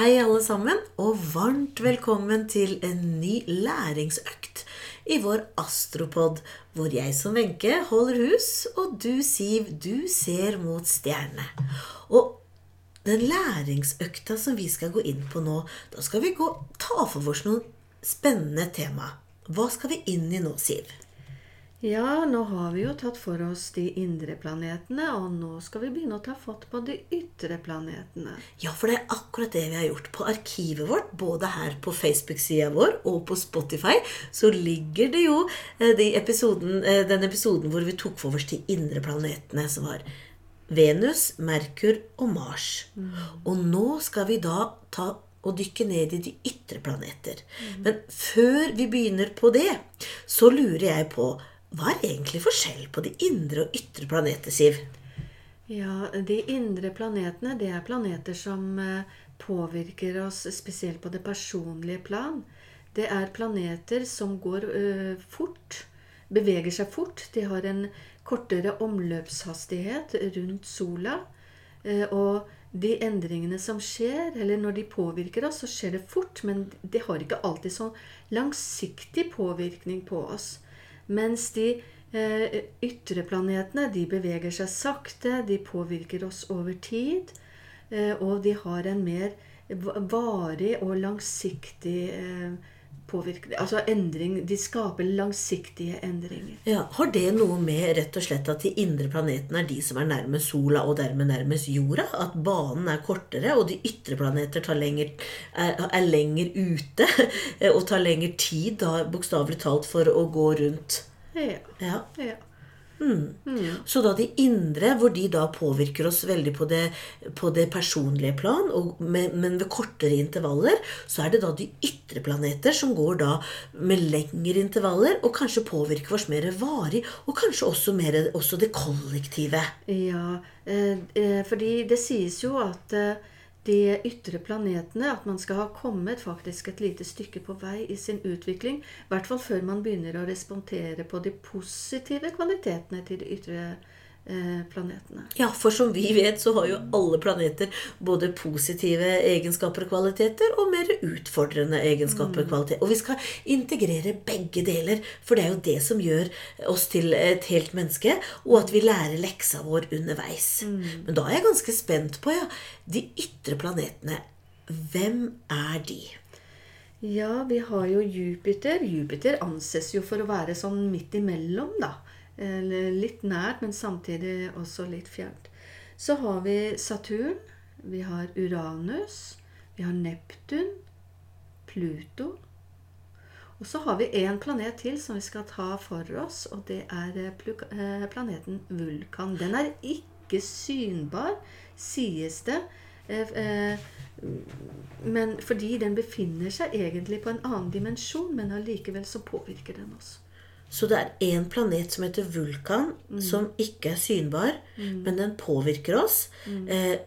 Hei, alle sammen, og varmt velkommen til en ny læringsøkt i vår astropod, hvor jeg som Wenche holder hus, og du, Siv, du ser mot stjernene. Og den læringsøkta som vi skal gå inn på nå, da skal vi gå, ta for oss noen spennende tema. Hva skal vi inn i nå, Siv? Ja, nå har vi jo tatt for oss de indre planetene, og nå skal vi begynne å ta fatt på de ytre planetene. Ja, for det er akkurat det vi har gjort. På arkivet vårt, både her på Facebook-sida vår og på Spotify, så ligger det jo eh, de episoden, eh, den episoden hvor vi tok for oss de indre planetene, som var Venus, Merkur og Mars. Og nå skal vi da ta og dykke ned i de ytre planeter. Men før vi begynner på det, så lurer jeg på hva er egentlig forskjell på de indre og ytre planeter, Siv? Ja, de indre planetene, det er planeter som eh, påvirker oss spesielt på det personlige plan. Det er planeter som går øh, fort, beveger seg fort. De har en kortere omløpshastighet rundt sola. Eh, og de endringene som skjer, eller når de påvirker oss, så skjer det fort, men det har ikke alltid sånn langsiktig påvirkning på oss. Mens de eh, ytre planetene de beveger seg sakte, de påvirker oss over tid. Eh, og de har en mer varig og langsiktig eh, påvirkning Altså endring De skaper langsiktige endringer. Ja, Har det noe med rett og slett at de indre planetene er de som er nærmest sola, og dermed nærmest jorda? At banen er kortere, og de ytre planeter lenger, er, er, lenger ute? Og tar lengre tid, da bokstavelig talt, for å gå rundt? Ja. Ja. ja. Mm. Så da de indre, hvor de da påvirker oss veldig på det, på det personlige plan, og med, men ved kortere intervaller, så er det da de ytre planeter som går da med lengre intervaller, og kanskje påvirker oss mer varig, og kanskje også mer også det kollektive. Ja, eh, eh, fordi det sies jo at eh, de ytre planetene, at man skal ha kommet faktisk et lite stykke på vei i sin utvikling. I hvert fall før man begynner å respondere på de positive kvalitetene til de ytre Eh, planetene. Ja, for som vi vet, så har jo alle planeter både positive egenskaper og kvaliteter og mer utfordrende egenskaper og Mm. kvaliteter. Og vi skal integrere begge deler, for det er jo det som gjør oss til et helt menneske, og at vi lærer leksa vår underveis. Mm. Men da er jeg ganske spent på, ja, de ytre planetene. Hvem er de? Ja, vi har jo Jupiter. Jupiter anses jo for å være sånn midt imellom, da. Eller litt nært, men samtidig også litt fjernt. Så har vi Saturn. Vi har Uranus. Vi har Neptun. Pluto. Og så har vi én planet til som vi skal ta for oss, og det er eh, eh, planeten Vulkan. Den er ikke synbar, sies det. Eh, Men fordi den befinner seg egentlig på en annen dimensjon, men allikevel så påvirker den oss. Så det er én planet som heter Vulkan, Mm. som ikke er synbar, men den påvirker oss. Mm. eh,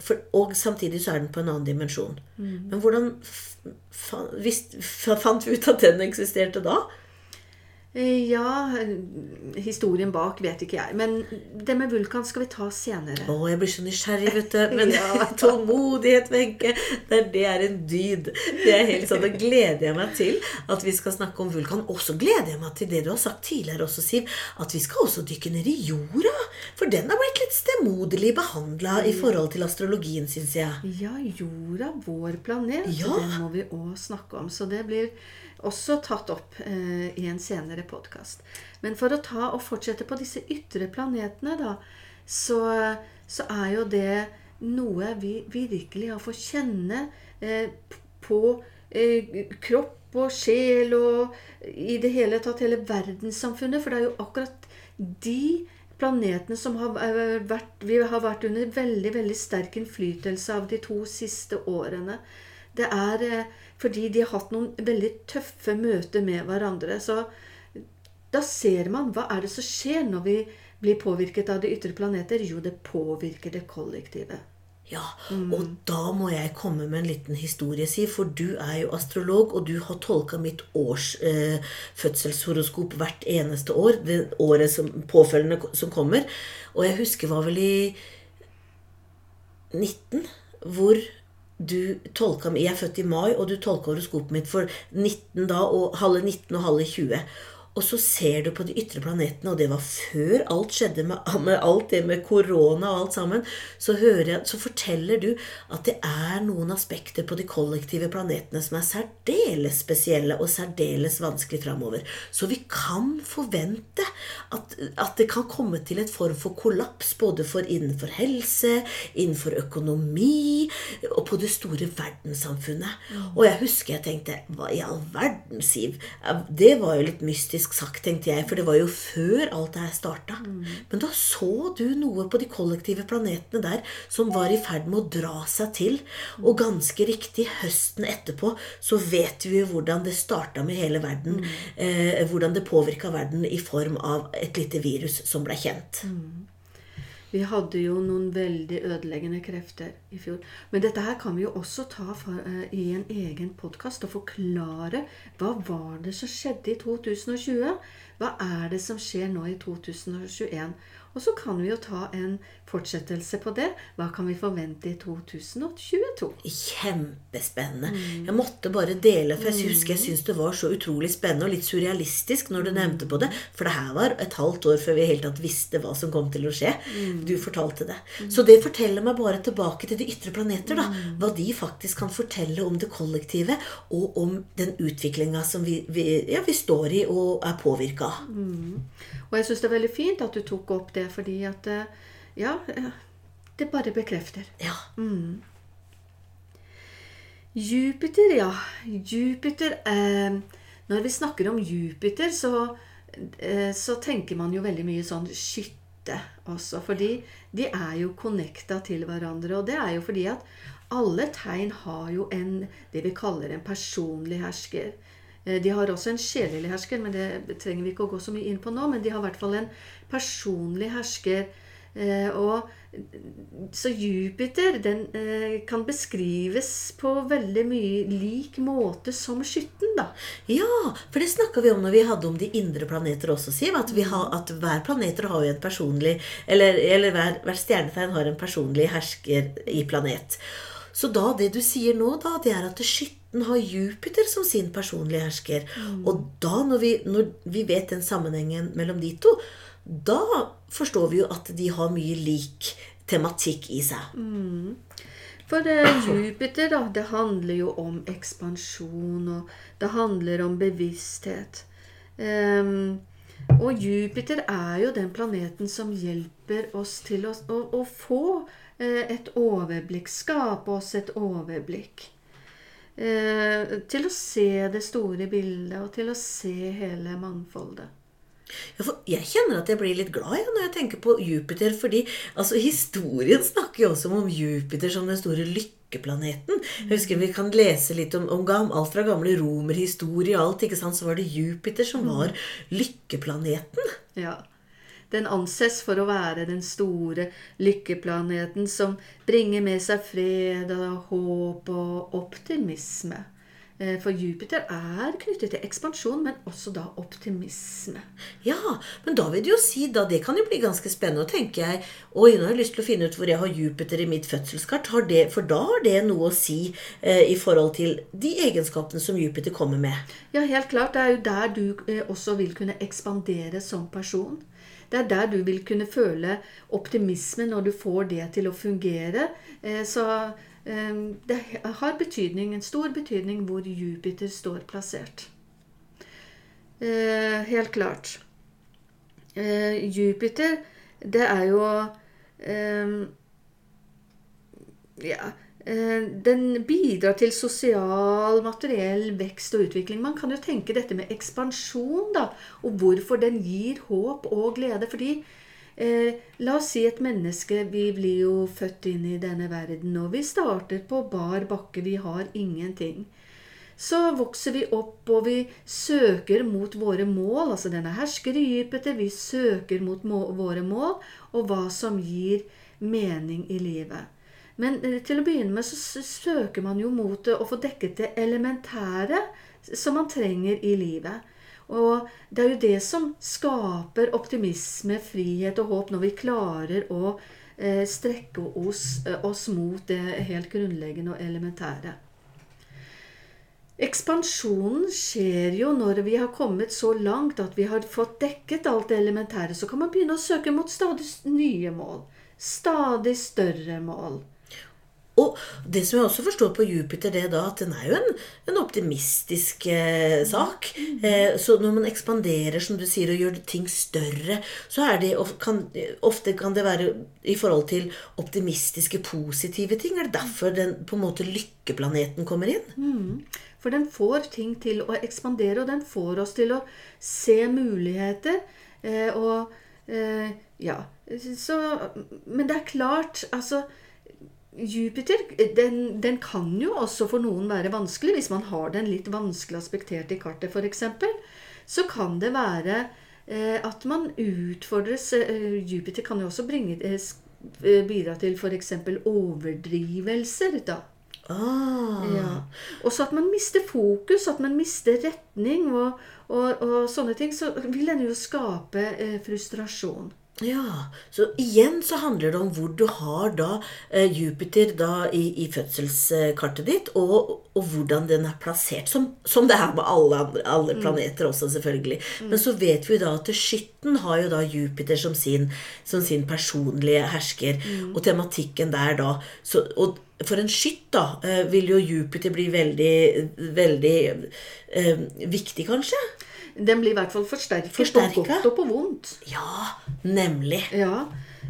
for, og samtidig så er den på en annen dimensjon. Mm. Men hvordan fant vi ut at den eksisterte da? Eh, Ja, eh, historien bak vet ikke jeg. Men det med Vulkan skal vi ta senere. Å, jeg blir så nysgjerrig, vet du. Men Ja. tålmodighet, Wenche, det, er- det er en dyd. Det er helt sånn, Da gleder jeg meg til at vi skal snakke om Vulkan. Og så gleder jeg meg til det du har sagt tidligere også, Siv, at vi skal også dykke ned i jorda. For den har blitt litt stemoderlig behandla i forhold til astrologien, syns jeg. Ja, jorda, vår planet, Ja. den må vi òg snakke om. Så det blir også tatt opp eh, i en senere podkast. Men for å ta og fortsette på disse ytre planetene, da, så, så er jo det noe vi virkelig har fått kjenne eh, på eh, kropp og sjel og i det hele tatt hele verdenssamfunnet. For det er jo akkurat de planetene som har eh, vært, vi har vært under veldig, veldig sterk innflytelse av de to siste årene. Det er eh, fordi de har hatt noen veldig tøffe møter med hverandre. Så da ser man hva er det som skjer når vi blir påvirket av de ytre planeter. Jo, det påvirker det kollektive. Ja, og da må jeg komme med en liten historie, si, for du er jo astrolog, og du har tolka mitt års eh, fødselshoroskop hvert eneste år. Det året som påfølgende som kommer. Og jeg husker var vel i 19, hvor du tolka Jeg er født i mai, og du tolka horoskopet mitt for 19 da, og halve 19 og halve 20. Og så ser du på de ytre planetene, og det var før alt skjedde med, med alt det med korona og alt sammen, så, jeg, så, forteller du at det er noen aspekter på de kollektive planetene som er særdeles spesielle og særdeles vanskelig framover. Så vi kan forvente at, at, det kan komme til et form for kollaps både for innenfor helse, innenfor økonomi og på det store verdenssamfunnet. Og jeg husker jeg tenkte Hva i all verden, Siv? Det var jo litt mystisk drastisk sagt, tenkte jeg, for det var jo før alt det her starta. Mm. Men da så du noe på de kollektive planetene der som var i ferd med å dra seg til. Og ganske riktig, høsten etterpå så vet vi jo hvordan det starta med hele verden. Mm. Eh, hvordan det påvirka verden i form av et lite virus som ble kjent. Mm. Vi hadde jo noen veldig ødeleggende krefter i fjor. Men dette her kan vi jo også ta for, uh, i en egen podkast og forklare hva var det som skjedde i 2020? Hva er det som skjer nå i 2021? Og så kan vi jo ta en fortsettelse på det. Hva kan vi forvente i 2022? Kjempespennende. Mm. Jeg måtte bare dele, for jeg husker jeg mm. syntes det var så utrolig spennende og litt surrealistisk når du nevnte på det. For det her var et halvt år før vi helt tatt visste hva som kom til å skje. Mm. Du fortalte det. Mm. Så det forteller meg bare tilbake til de ytre planeter. da, mm. Hva de faktisk kan fortelle om det kollektive, og om den utviklinga som vi, vi, ja, vi, står i og er påvirka av. Mm. Og jeg syns det er veldig fint at du tok opp det, fordi at eh, Ja, eh, det bare bekrefter. Ja. Mm. Jupiter, ja. Jupiter eh, Når vi snakker om Jupiter, så, eh, så tenker man jo veldig mye sånn skytte også. Fordi de er jo connecta til hverandre. Og det er jo fordi at alle tegn har jo en, det vi kaller en personlig hersker. Eh, de har også en sjelelig hersker, men det trenger vi ikke å gå så mye inn på nå. Men de har i hvert fall en personlig hersker. Eh, og, så Jupiter den eh, kan beskrives på veldig mye lik måte som skytten, da. Ja, for det snakka vi om når vi hadde om de indre planeter også, Siv. At, har, at hver planeter har jo en personlig Eller, eller hver, hver stjernetegn har en personlig hersker i planet. Så da, det du sier nå, da, det er at skytten har Jupiter som sin personlige hersker. Mm. Og da, når vi, når vi vet den sammenhengen mellom de to, da forstår vi jo at de har mye lik tematikk i seg. Mm. For uh, Jupiter, da, det handler jo om ekspansjon, og det handler om bevissthet. Um, og Jupiter er jo den planeten som hjelper oss til å, å, å få Eh, et overblikk. Skape oss et overblikk. Eh, til å se det store bildet, og til å se hele mangfoldet. Ja, jeg kjenner at jeg blir litt glad ja, når jeg tenker på Jupiter. fordi altså, historien snakker jo også om Jupiter som den store lykkeplaneten. Jeg husker Vi kan lese litt om, om alt fra gamle romerhistorie og alt. ikke sant, Så var det Jupiter som var lykkeplaneten. Ja. Den anses for å være den store lykkeplaneten som bringer med seg fred og håp og optimisme. Eh, for Jupiter er knyttet til ekspansjon, men også da optimisme. Ja, men da vil det jo si da Det kan jo bli ganske spennende. Og tenker jeg Oi, nå har jeg lyst til å finne ut hvor jeg har Jupiter i mitt fødselskart. Det, for da har det noe å si eh, i forhold til de egenskapene som Jupiter kommer med. Ja, helt klart. Det er jo der du eh, også vil kunne ekspandere som person. Det er der du vil kunne føle optimisme når du får det til å fungere. Eh, så eh, det har betydning, en stor betydning hvor Jupiter står plassert. Eh, helt klart. Jupiter, det er jo Ja den bidrar til sosial, materiell vekst og utvikling. Man kan jo tenke dette med ekspansjon, da, og hvorfor den gir håp og glede. Fordi eh, la oss si et menneske Vi blir jo født inn i denne verden, og vi starter på bar bakke. Vi har ingenting. Så vokser vi opp, og vi søker mot våre mål. Altså denne hersker i Vi søker mot må våre mål, og hva som gir mening i livet. Men eh, til å begynne med så søker man jo mot å få dekket det elementære som man trenger i livet. Og det er jo det som skaper optimisme, frihet og håp, når vi klarer å eh, strekke oss, eh, oss mot det helt grunnleggende og elementære. Ekspansjonen skjer jo når vi har kommet så langt at vi har fått dekket alt det elementære. Så kan man begynne å søke mot stadig nye mål. Stadig større mål. Og det som jeg også forstår på Jupiter, det er da at den er jo en, en optimistisk eh, sak. Eh, så når man ekspanderer, som du sier, og gjør ting større, så er det kan, ofte kan det være i forhold til optimistiske, positive ting. Er det derfor den på en måte lykkeplaneten kommer inn? Mm. For den får ting til å ekspandere, og den får oss til å se muligheter. Eh, og eh, ja. Så Men det er klart, altså Jupiter den, den, kan jo også for noen være vanskelig. Hvis man har den litt vanskelig aspektert i kartet, f.eks., så kan det være eh, at man utfordres eh, Jupiter kan jo også bringe, eh, bidra til f.eks. overdrivelser. da. Ah. Ja. Og så at man mister fokus, at man mister retning og, og, og sånne ting. Så vil den jo skape frustrasjon. Ja, Så igjen så handler det om hvor du har da eh, Jupiter da i, i fødselskartet ditt, og, og, hvordan den er plassert. Som, som det er med alle, andre, alle mm. planeter også, selvfølgelig. Mm. Men så vet vi da at skytten har jo da Jupiter som sin, som sin personlige hersker. Mm. Og tematikken der da så, og for en skytt da, eh, vil jo Jupiter bli veldig, veldig eh, viktig, kanskje? Den blir i hvert fall forsterket, forsterket. på godt og på vondt. Ja, nemlig. Ja,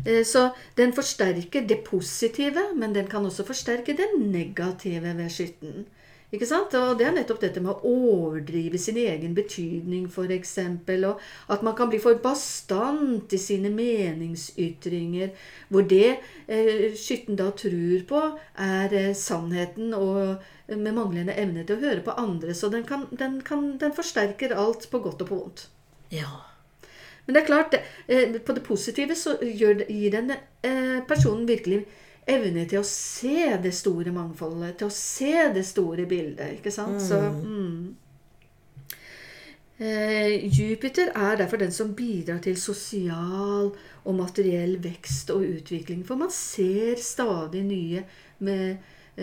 eh, Så den forsterker det positive, men den kan også forsterke det negative ved skytten. Ikke sant? Og det er nettopp dette med å overdrive sin egen betydning, f.eks. Og at man kan bli for bastant i sine meningsytringer. Hvor det eh, skytten da tror på, er eh, sannheten, og eh, med manglende evne til å høre på andre. Så den, kan, den, kan, den forsterker alt på godt og på vondt. Ja. Men det er klart, eh, på det positive så gir den eh, personen virkelig evne til å se det store mangfoldet, til å se det store bildet. ikke sant? Mm. Så, mm. Eh, Jupiter er derfor den som bidrar til sosial og materiell vekst og utvikling. For man ser stadig nye eh,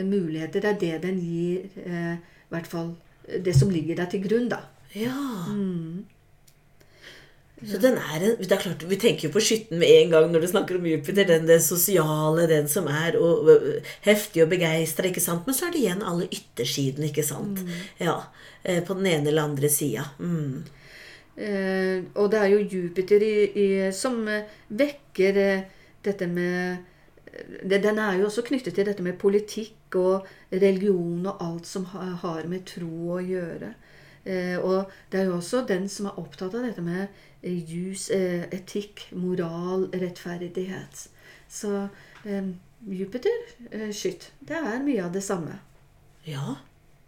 muligheter. Det er det den gir, eh, i hvert fall det som ligger der til grunn, da. Ja. Mm. Så den er en, det er klart, Vi tenker jo på skytten med en gang når du snakker om Jupiter. Den, den sosiale, den som er og, og, heftig og begeistra. Men så er det igjen alle yttersidene, ikke sant? Mm. Ja, eh, På den ene eller andre sida. Mm. Eh, og det er jo Jupiter i, i, som eh, vekker eh, dette med det, Den er jo også knyttet til dette med politikk og religion og alt som har, har med tro å gjøre. Eh, og det er jo også den som er opptatt av dette med jus, eh, etikk, moral, rettferdighet. Så eh, Jupiter, eh, skytt, det er mye av det samme. Ja.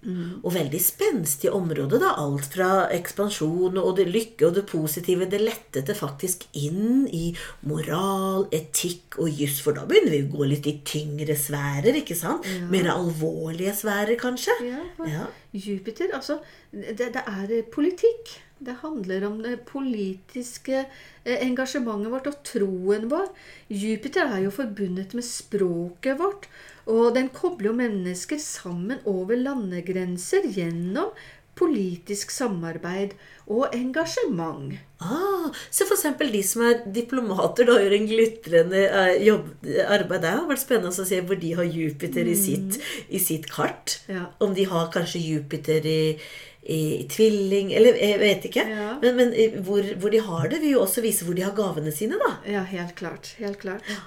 Mm. Og veldig spenstig område. da, Alt fra ekspansjon og det lykke og det positive. Det lettet faktisk inn i moral, etikk og juss. For da begynner vi å gå litt i tyngre sfærer. ikke sant? Ja. Mer alvorlige sfærer, kanskje. Ja, ja. Jupiter, altså det, det er politikk. Det handler om det politiske eh, engasjementet vårt og troen vår. Jupiter er jo forbundet med språket vårt, og den kobler jo mennesker sammen over landegrenser gjennom politisk samarbeid og engasjement. Ah, så f.eks. de som er diplomater, da gjør en glitrende eh, jobb, arbeid. Det har vært spennende å se hvor de har Jupiter i, sitt, i sitt kart. Ja. Om de har kanskje Jupiter i i, tvilling Eller jeg vet ikke. Ja. Men, men hvor, hvor, de har det, vil jo også vise hvor de har gavene sine, da. Ja, helt klart. Helt klart. Ja.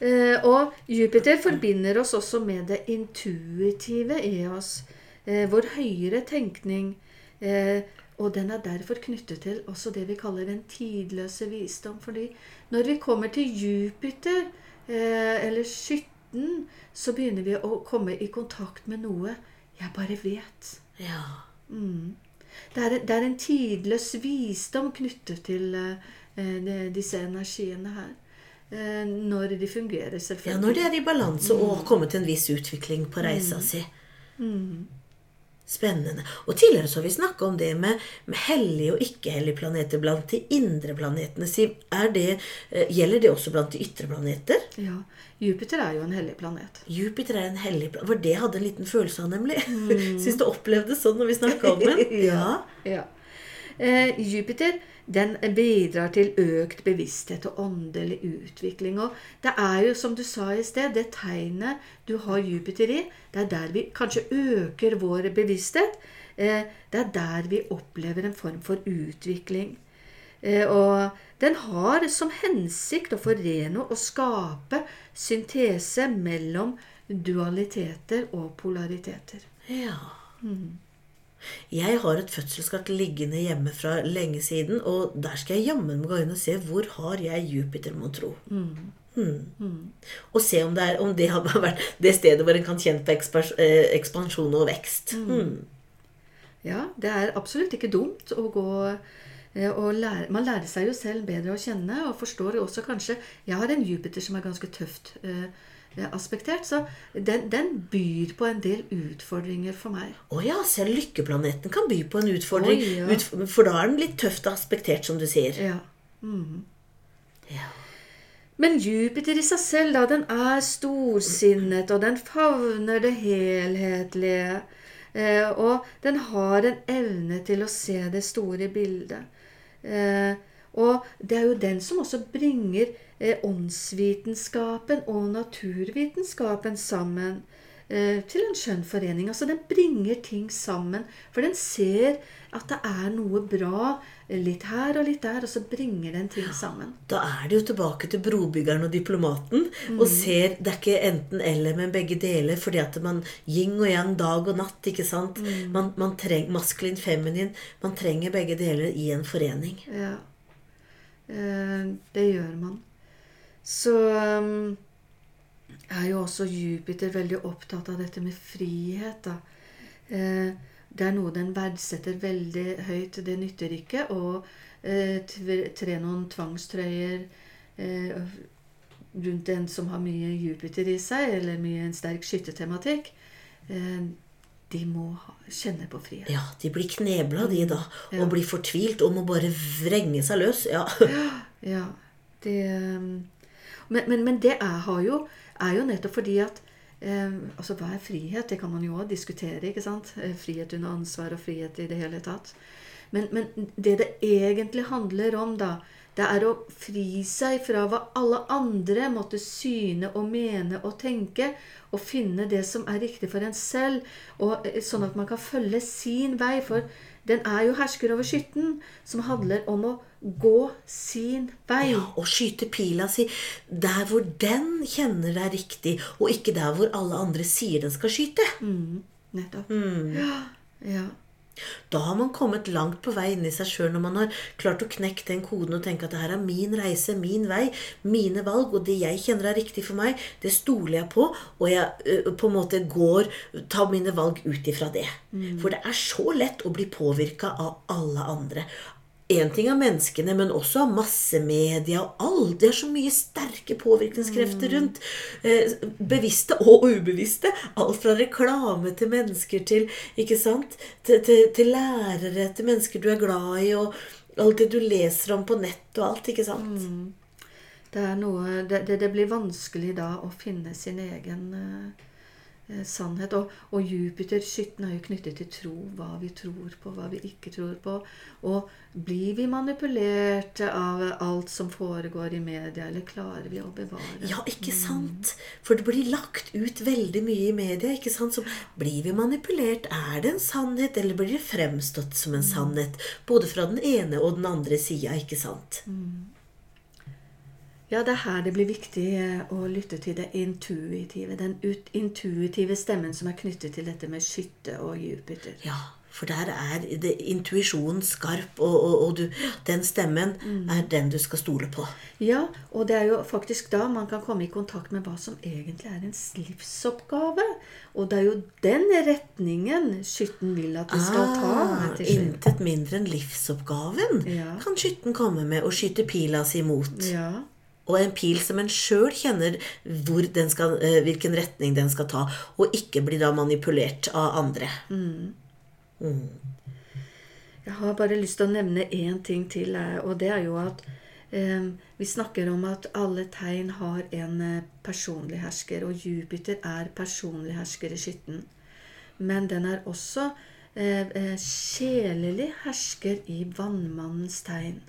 Eh, og Jupiter forbinder oss også med det intuitive i oss. Eh, vår høyere tenkning. Eh, og den er derfor knyttet til også det vi kaller den tidløse visdom. Fordi når vi kommer til Jupiter, eh, eller skytten, så begynner vi å komme i kontakt med noe jeg bare vet. Ja. Mm. Det, er, det, er, en tidløs visdom knyttet til eh, disse energiene her. Eh, når de fungerer, selvfølgelig. Ja, når de er i balanse mm. og har kommet til en viss utvikling på reisa mm. si. Mm. Spennende. Og tidligere så har vi snakka om det med, med hellige og ikke-hellige planeter blant de indre planetene. Siv, det, eh, gjelder det også blant de ytre planeter? Ja. Jupiter er jo en hellig planet. Jupiter er en hellig planet. Var det hadde en liten følelse av, nemlig. Syns du opplevde sånn når vi snakka om den? Ja. ja. Eh, Jupiter den bidrar til økt bevissthet og åndelig utvikling. Og det er jo, som du sa i sted, det tegnet du har Jupiter i, det er der vi kanskje øker vår bevissthet. Eh, det er der vi opplever en form for utvikling. Eh, og den har som hensikt å forene og skape syntese mellom dualiteter og polariteter. Ja. Jeg har et fødselskart liggende hjemme fra lenge siden, og der skal jeg jammen gå inn og se hvor har jeg Jupiter, mon tro. Hmm. Og se om det, er, om det har vært det stedet hvor en kan kjenne på eh, ekspansjon og vekst. Mm. Ja, det er absolutt ikke dumt å gå eh, og lære Man lærer seg jo selv bedre å kjenne, og forstår også kanskje Jeg har en Jupiter som er ganske tøft eh, aspektert, så den, den byr på en del utfordringer for meg. Å ja, selv lykkeplaneten kan by på en utfordring, Oh, ja. utf for da er den litt tøft aspektert, som du sier. Ja. Ja. Men Jupiter i seg selv, da, den er storsinnet, og den favner det helhetlige. Eh, og den har en evne til å se det store bildet. Eh, og det er jo den som også bringer eh, åndsvitenskapen og naturvitenskapen sammen eh, til en skjønn forening. Altså den bringer ting sammen. For den ser at det er noe bra litt her og litt der, og så bringer den ting sammen. Da er det jo tilbake til brobyggeren og diplomaten. Og ser Det er ikke enten-eller, men begge deler. Fordi at man yin og yang, dag og natt. ikke sant? Man, man trenger maskulin, feminin. Man trenger begge deler i en forening. Ja. Eh, det gjør man. Så um, er jo også Jupiter veldig opptatt av dette med frihet, da. Eh, det er noe den verdsetter veldig høyt. Det nytter ikke å eh, tre noen tvangstrøyer eh, rundt en som har mye Jupiter i seg, eller mye en sterk skyttertematikk. De må kjenne på frihet. Ja, de blir knebla, de da. Og blir fortvilt og må bare vrenge seg løs. Ja. Ja, det um, Men, men, men det er, har jo, er jo nettopp fordi at eh, Altså, hva er frihet? Det kan man jo også diskutere. ikke sant? Eh, Frihet under ansvar og frihet i det hele tatt. Men, men det det egentlig handler om, da, det er å fri seg fra hva alle andre måtte syne og mene og tenke, og finne det som er riktig for en selv, og, eh, sånn at man kan følge sin vei. For den er jo hersker over skytten, som handler om å gå sin vei. ja. Og skyte pila si der hvor den kjenner det er riktig, og ikke der hvor alle andre sier den skal skyte. Nettopp. Ja, ja. Da har man kommet langt på vei inni i seg sjøl når man har klart å knekke den koden og tenke at det her er min reise, min vei, mine valg, og det jeg kjenner er riktig for meg, det stoler jeg på, og jeg ø, på en måte går tar mine valg ut ifra det. For det er så lett å bli påvirka av alle andre. Én ting av menneskene, men også av massemedia og alt. Det er så mye sterke påvirkningskrefter rundt. Eh, bevisste og ubevisste. Alt fra reklame til mennesker til ikke sant? Til, til, til lærere, til mennesker du er glad i, og alt det du leser om på nett og alt. ikke sant? Det, er noe, det, det, det blir vanskelig da å finne sin egen eh, sannhet. Og, og Jupiter, skytten, er jo knyttet til tro. Hva vi tror på, hva vi ikke tror på. Og blir vi manipulert av alt som foregår i media, eller klarer vi å bevare Ja, ikke sant? For det blir lagt ut veldig mye i media. ikke sant? Så blir vi manipulert? Er det en sannhet, eller blir det fremstått som en sannhet? Både fra den ene og den andre sida, ikke sant? Ja, det er her det blir viktig eh, å lytte til det intuitive. Den ut, intuitive stemmen som er knyttet til dette med skytte og Jupiter. Ja, for der er intuisjonen skarp, og, og, og du, den stemmen er den du skal stole på. Ja, og det er jo faktisk da man kan komme i kontakt med hva som egentlig er ens livsoppgave. Og det er jo den retningen skytten vil at vi skal ta. Ah, til intet mindre enn livsoppgaven Ja. kan skytten komme med og skyte pila si mot. Ja, Og en pil som en sjøl kjenner hvor den skal, eh, hvilken retning den skal ta, og ikke bli da manipulert av andre. Jeg har bare lyst til å nevne én ting til, eh, og det er jo at eh, vi snakker om at alle tegn har en eh, personlig hersker, og Jupiter er personlig hersker i skytten. Men den er også eh, sjelelig hersker i vannmannens tegn.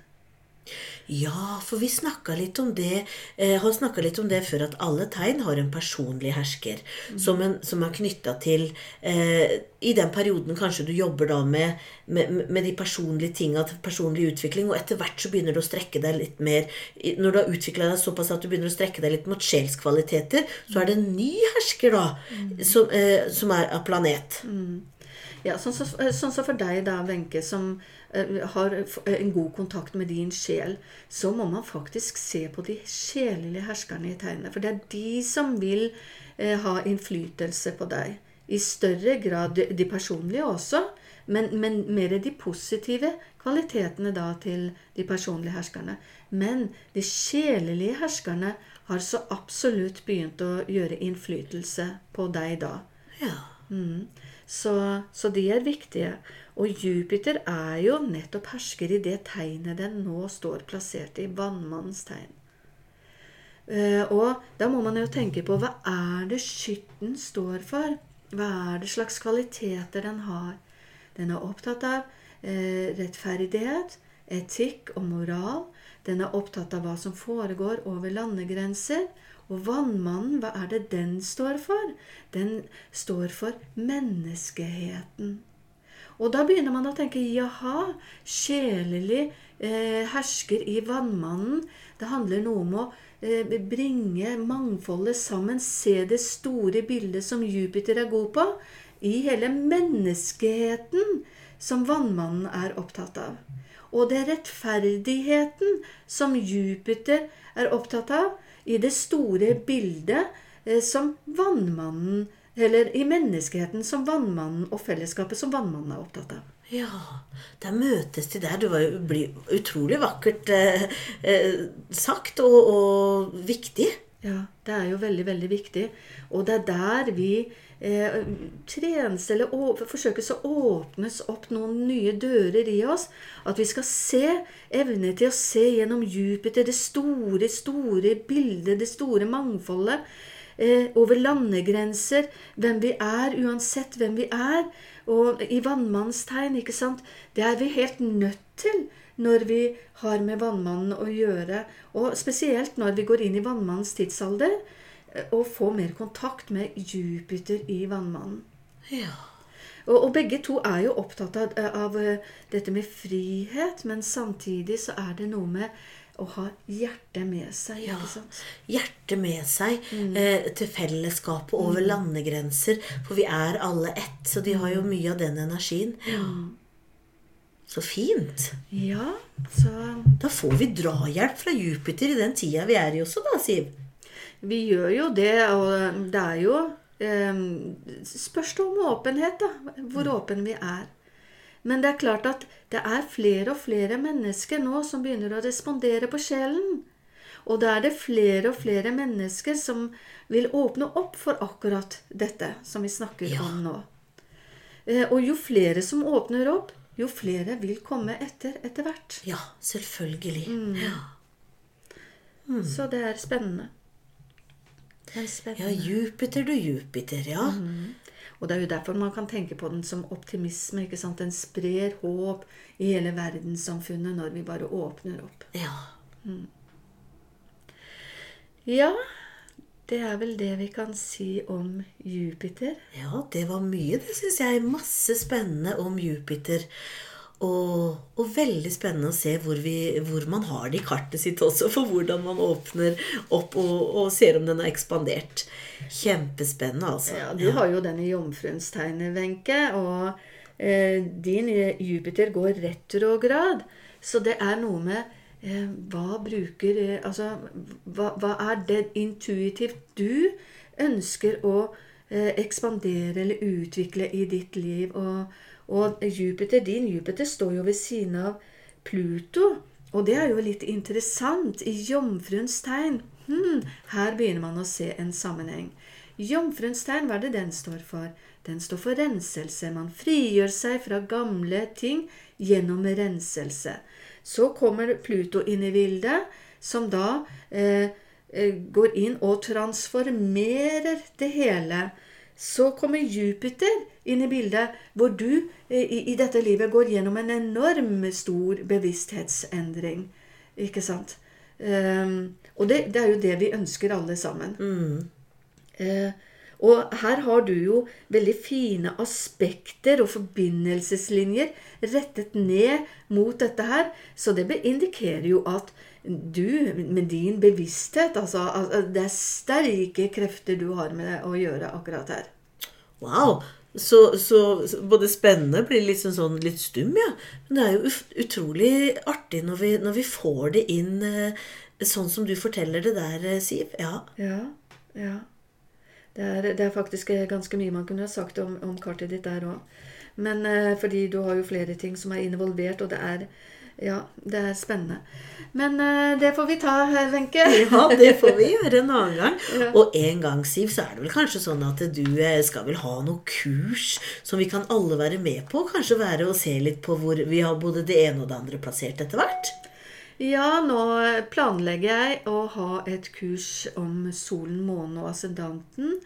Ja, for vi snakka litt om det eh, har snakka litt om det før, at alle tegn har en personlig hersker som, en, som er knytta til eh, I den perioden kanskje du jobber da med, med, med de personlige tinga, personlig utvikling, og etter hvert så begynner du å strekke deg litt mer. Når du har utvikla deg såpass at du begynner å strekke deg litt mot sjelskvaliteter, så er det en ny hersker, da, som, eh, som er av planet. Ja, sånn som så, sånn så for deg da, Wenche, som eh, har eh, en god kontakt med din sjel, så må man faktisk se på de sjelelige herskerne i tegnet. For det er de som vil eh, ha innflytelse på deg. I større grad de, de personlige også, men, men mer de positive kvalitetene da til de personlige herskerne. Men de sjelelige herskerne har så absolutt begynt å gjøre innflytelse på deg da. Ja. Mm. Så, så de er viktige. Og Jupiter er jo nettopp hersker i det tegnet den nå står plassert i, vannmannens tegn. Eh, og da må man jo tenke på hva er det skytten står for? Hva er det slags kvaliteter den har? Den er opptatt av eh, rettferdighet, etikk og moral. Den er opptatt av hva som foregår over landegrenser. Og vannmannen, hva er det den står for? Den står for menneskeheten. Og da begynner man å tenke jaha, sjelelig eh, hersker i vannmannen. Det handler noe om å eh, bringe mangfoldet sammen, se det store bildet som Jupiter er god på, i hele menneskeheten som vannmannen er opptatt av. Og det er rettferdigheten som Jupiter er opptatt av, i det store bildet eh, som vannmannen eller i menneskeheten som vannmannen og fellesskapet som vannmannen er opptatt av. Ja, der møtes de der. Det var jo utrolig vakkert eh, eh, sagt, og, og viktig. Ja, det er jo veldig, veldig viktig. Og det er der vi eh, trenes eller forsøkes å åpnes opp noen nye dører i oss. At vi skal se, evne til å se gjennom Jupiter, det store, store bildet, det store mangfoldet. Eh, over landegrenser, hvem vi er, uansett hvem vi er. Og i vannmannens tegn, ikke sant. Det er vi helt nødt til når vi har med vannmannen å gjøre. Og spesielt når vi går inn i vannmannens tidsalder. Eh, få mer kontakt med Jupiter i vannmannen. Ja. Og, og begge to er jo opptatt av, av eh, dette med frihet, men samtidig så er det noe med å ha hjertet med seg. Ja. Hjertet med seg eh, til fellesskapet over landegrenser. For vi er alle ett, så de har jo mye av den energien. Så fint. Ja, så Da får vi drahjelp fra Jupiter i den tida vi er i også, da, Siv. Vi gjør jo det, og det er jo eh, Spørs det om åpenhet, da. Hvor åpen vi er. Men det er klart at det er flere og flere mennesker nå som begynner å respondere på sjelen. Og da er det flere og flere mennesker som vil åpne opp for akkurat dette som vi snakker Ja. om nå. Eh, og jo flere som åpner opp, jo flere vil komme etter etter hvert. Ja, selvfølgelig. Ja. Så det er spennende. Ja. Jupiter du Jupiter, ja. Og det er jo derfor man kan tenke på den som optimisme. ikke sant? Den sprer håp i hele verdenssamfunnet når vi bare åpner opp. Ja. Ja, det er vel det vi kan si om Jupiter. Ja, det var mye, det syns jeg. Masse spennende om Jupiter. Og, og veldig spennende å se hvor, vi, hvor man har det i kartet sitt også, for hvordan man åpner opp og, og ser om den har ekspandert. Kjempespennende, altså. Ja, Du har jo den i jomfruens tegn, Wenche. Og eh, din Jupiter går retrograd. Så det er noe med eh, hva bruker eh, Altså, hva, hva er det intuitivt du ønsker å eh, ekspandere eller utvikle i ditt liv? Og, og Jupiter, din Jupiter står jo ved siden av Pluto. Og det er jo litt interessant. I jomfruens tegn hmm, Her begynner man å se en sammenheng. Jomfruens tegn, hva er det den står for? Den står for renselse. Man frigjør seg fra gamle ting gjennom renselse. Så kommer Pluto inn i bildet, som da eh, eh, går inn og transformerer det hele. Så kommer Jupiter inn i bildet, hvor du eh, i, i dette livet går gjennom en enorm stor bevissthetsendring. Ikke sant? Um, og det, det, er jo det vi ønsker alle sammen. Mm. Uh, og her har du jo veldig fine aspekter og forbindelseslinjer rettet ned mot dette her. Så det indikerer jo at du med din bevissthet altså, Det er sterke krefter du har med det å gjøre akkurat her. Wow! Så, så, så, både spennende blir liksom sånn, litt stum, ja. Men det er jo utrolig artig når vi, når vi får det inn eh, sånn som du forteller det der, eh, Siv. Ja. Ja. ja. Det, er, det er, faktisk eh, ganske mye man kunne ha sagt om, om kartet ditt der òg. Men fordi du har jo flere ting som er involvert, og det er ja, det er spennende. Men uh, det får vi ta, Wenche. ja, det får vi gjøre en annen gang. Ja. Og en gang, Siv, så er det vel kanskje sånn at du eh, skal vel ha noe kurs som vi kan alle være med på? Kanskje være og se litt på hvor vi har både det ene og det andre plassert etter hvert? Ja, nå planlegger jeg å ha et kurs om solen, månen og ascendanten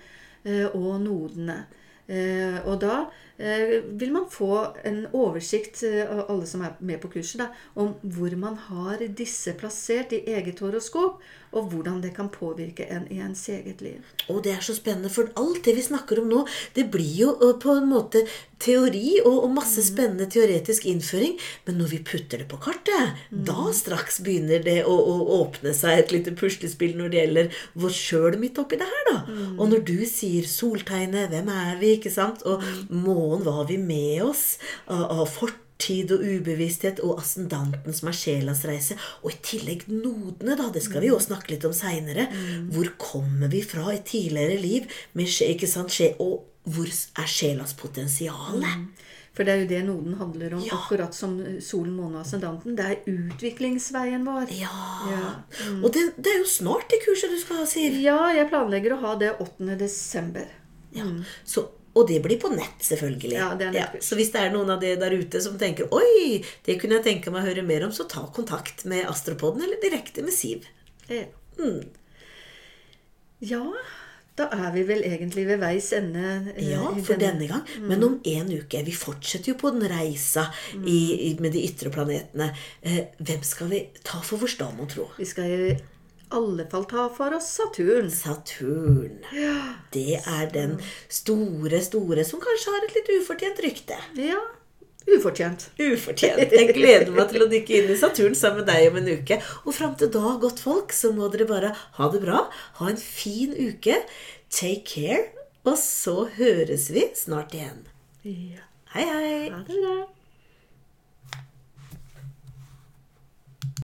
uh, og nodene. Og da Eh, vil man få en oversikt, eh, av alle som er med på kurset, da, om hvor man har disse plassert i eget horoskop, og hvordan det kan påvirke en i ens eget liv. Og det er så spennende, for alt det vi snakker om nå, det blir jo eh, på en måte teori og, og masse mm. spennende teoretisk innføring. Men når vi putter det på kartet, mm. da straks begynner det å, å, åpne seg et lite puslespill når det gjelder vår sjøl midt oppi det her, da. Mm. Og når du sier soltegnet, hvem er vi, ikke sant, og mm. Hva har vi med oss av, av fort og ubevissthet og ascendanten som er sjelas reise. Og i tillegg nodene, da. Det skal vi jo snakke litt om seinere. Mm. Hvor kommer vi fra i tidligere liv? Med ikke sant, og hvor er sjelas potensial? Mm. For det er jo det noden handler om, ja. akkurat som solen, månen og ascendanten. Det er utviklingsveien vår. Ja. ja. Mm. Og det, det, er jo snart det kurset du skal ha, Siv. Ja, jeg planlegger å ha det 8. desember. Ja. Mm. Så og det blir på nett, selvfølgelig. Ja, det er ja, så hvis det er noen av dere der ute som tenker Oi, det kunne jeg tenke meg å høre mer om, så ta kontakt med Astropoden eller direkte med Siv. Ja. Mm. ja da er vi vel egentlig ved veis ende. Eh, ja, for denne, denne gang. Mm. Men om en uke Vi fortsetter jo på den reisa mm. i, i, med de ytre planetene. Eh, hvem skal vi ta for vår da, mon tro? Vi skal alle fall ta for oss Saturn. Saturn. Ja. Det er den store, store som kanskje har et litt ufortjent rykte. Ja. Ufortjent. Ufortjent. Jeg gleder meg til å dykke inn i Saturn sammen med deg om en uke. Og fram til da, godt folk, så må dere bare ha det bra. Ha en fin uke. Take care. Og så høres vi snart igjen. Ja. Hei, hei. Ha det bra.